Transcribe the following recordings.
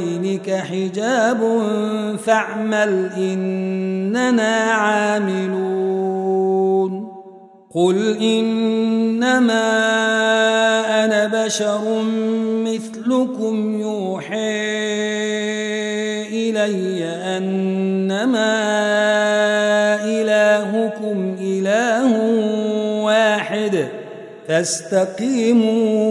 وبينك حجاب فاعمل إننا عاملون. قل إنما أنا بشر مثلكم يوحي إلي أنما إلهكم إله واحد. فاستقيموا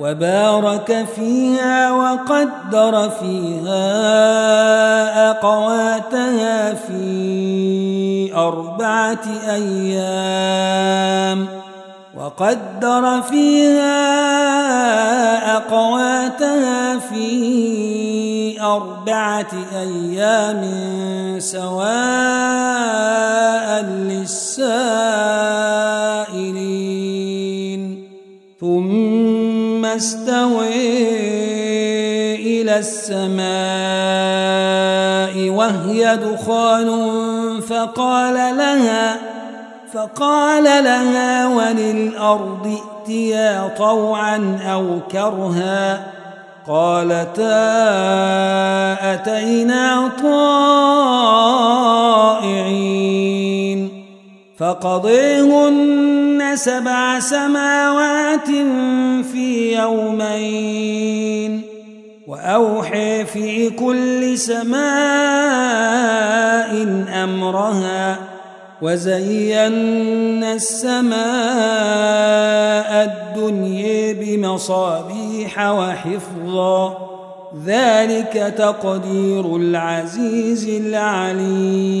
وبارك فيها وقدر فيها أقواتها في أربعة أيام وقدر فيها أقواتها في أربعة أيام سواء للسائلين. ثم استوي إلى السماء وهي دخان فقال لها فقال لها وللأرض ائتيا طوعا أو كرها قالتا أتينا طائعين؟ فقضيهن سبع سماوات في يومين وأوحي في كل سماء أمرها وزينا السماء الدنيا بمصابيح وحفظا ذلك تقدير العزيز العليم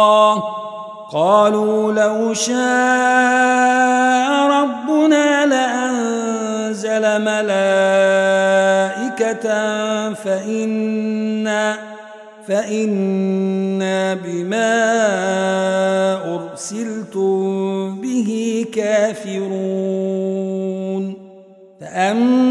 قالوا لو شاء ربنا لأنزل ملائكة فإنا فإنا بما أرسلتم به كافرون. فأما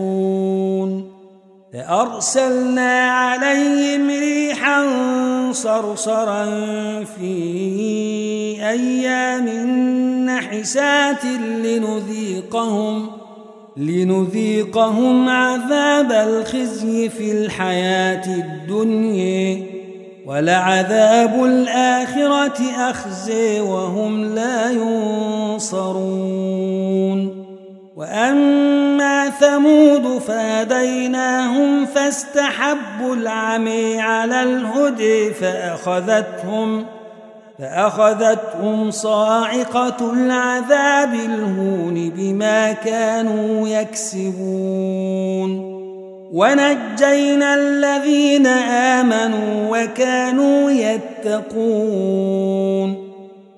فأرسلنا عليهم ريحا صرصرا في أيام نحسات لنذيقهم لنذيقهم عذاب الخزي في الحياة الدنيا ولعذاب الآخرة أخزي وهم لا ينصرون وأما ثمود فهديناهم فاستحبوا العمي على الهدي فأخذتهم فأخذتهم صاعقة العذاب الهون بما كانوا يكسبون. ونجينا الذين آمنوا وكانوا يتقون.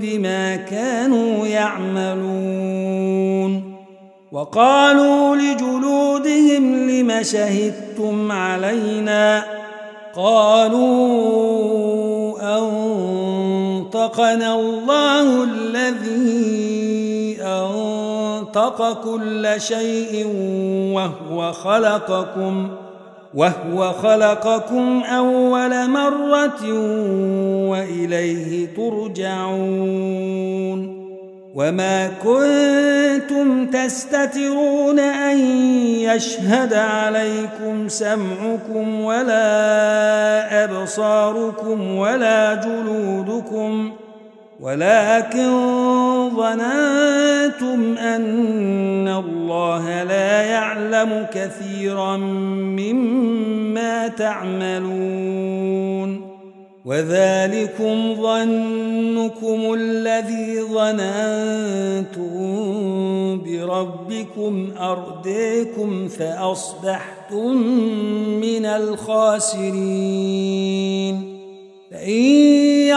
بما كانوا يعملون وقالوا لجلودهم لم شهدتم علينا قالوا أنطقنا الله الذي أنطق كل شيء وهو خلقكم ۖ وهو خلقكم أول مرة وإليه ترجعون وما كنتم تستترون أن يشهد عليكم سمعكم ولا أبصاركم ولا جلودكم ۖ ولكن ظننتم أن الله لا يعلم كثيرا مما تعملون. وذلكم ظنكم الذي ظننتم بربكم أرديكم فأصبحتم من الخاسرين. فإن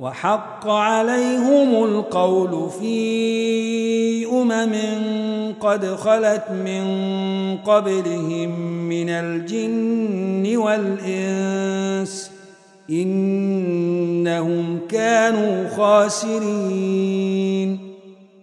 وحق عليهم القول في أمم قد خلت من قبلهم من الجن والإنس إنهم كانوا خاسرين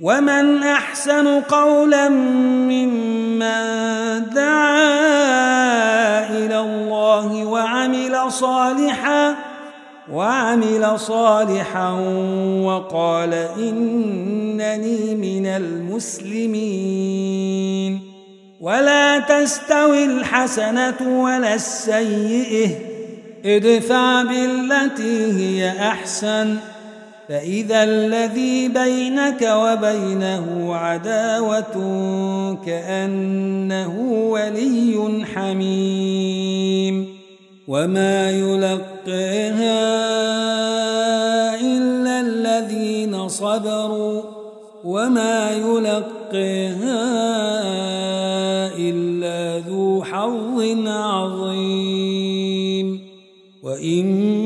ومن أحسن قولا ممن دعا إلى الله وعمل صالحاً وعمل صالحا وقال إنني من المسلمين ولا تستوي الحسنة ولا السيئة ادفع بالتي هي أحسن فإذا الذي بينك وبينه عداوة كأنه ولي حميم وما يلقيها إلا الذين صبروا وما يلقيها إلا ذو حظ عظيم وإما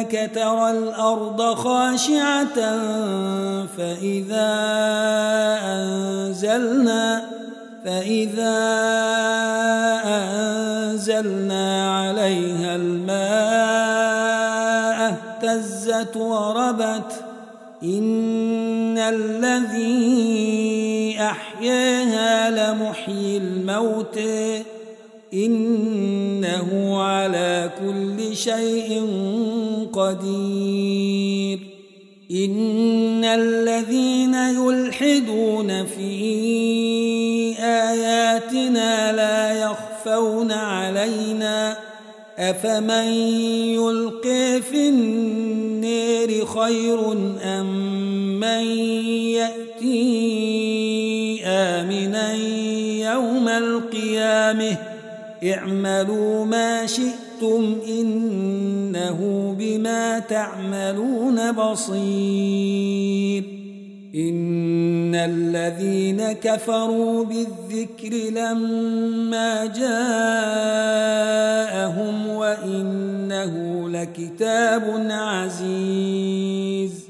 أنك ترى الأرض خاشعة فإذا أنزلنا فإذا أنزلنا عليها الماء اهتزت وربت إن الذي أحياها لمحيي الموتى إنه على كل شيء قدير. إن الذين يلحدون في آياتنا لا يخفون علينا. أفمن يلقي في النير خير أم من يأتي آمنا يوم القيامة؟ اعملوا ما شئتم إنه بما تعملون بصير إن الذين كفروا بالذكر لما جاءهم وإنه لكتاب عزيز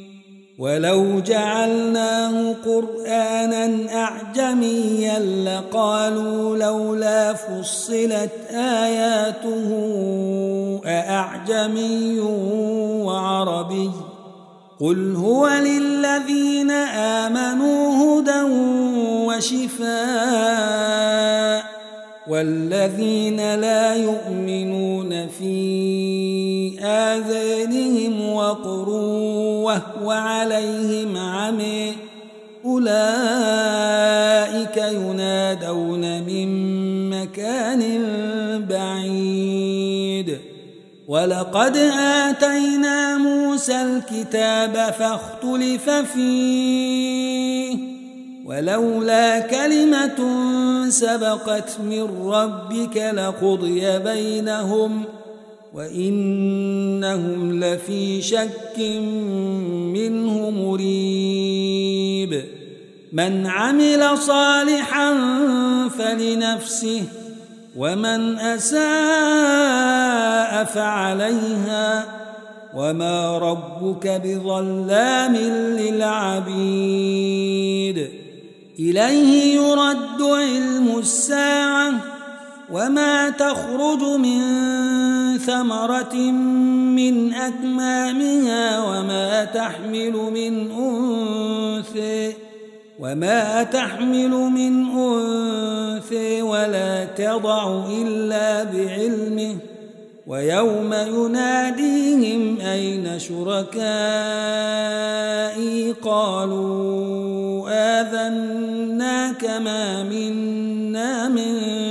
ولو جعلناه قرآنا أعجميا لقالوا لولا فصلت آياته أأعجمي وعربي قل هو للذين آمنوا هدى وشفاء والذين لا يؤمنون في آذانهم وقر وهو عليهم عمي. أولئك ينادون من مكان بعيد. ولقد آتينا موسى الكتاب فاختلف فيه. ولولا كلمة سبقت من ربك لقضي بينهم ۖ. وإنهم لفي شك منه مريب. من عمل صالحا فلنفسه ومن أساء فعليها وما ربك بظلام للعبيد. إليه يرد علم الساعة وما تخرج من ثمرة من أكمامها وما تحمل من أنثى وما تحمل من أنثى ولا تضع إلا بعلمه ويوم يناديهم أين شركائي قالوا آذنا كما منا من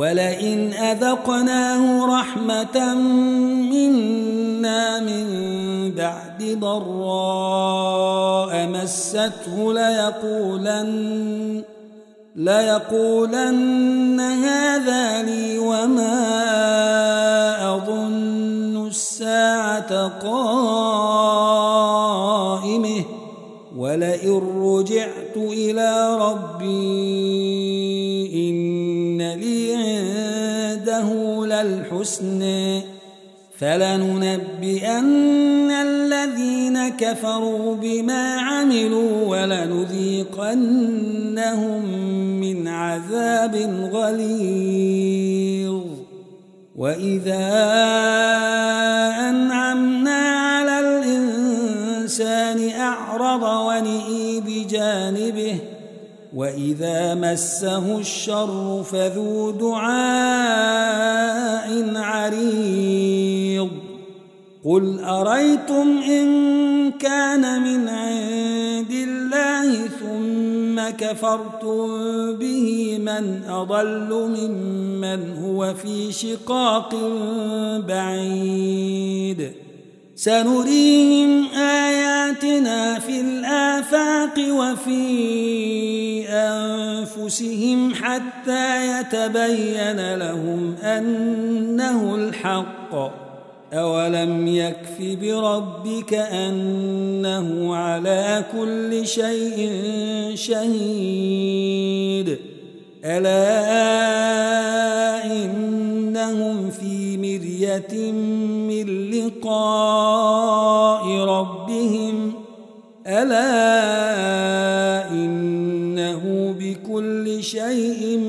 ولئن أذقناه رحمة منا من بعد ضراء مسته ليقولن ليقولن هذا لي وما أظن الساعة قائمه. ولئن رجعت للحسن فلننبئن الذين كفروا بما عملوا ولنذيقنهم من عذاب غليظ. وإذا أنعمنا على الإنسان أعرض ونئي بجانبه وإذا مسه الشر فذو دعاء عريض قل أريتم إن كان من عند الله ثم كفرتم به من أضل ممن هو في شقاق بعيد سنريهم آياتنا في الآفاق وفي أنفسهم حتى يتبين لهم أنه الحق. أولم يكف بربك أنه على كل شيء شهيد. ألا إنهم في مرية من لقاء ربهم. ألا إنه بكل شيء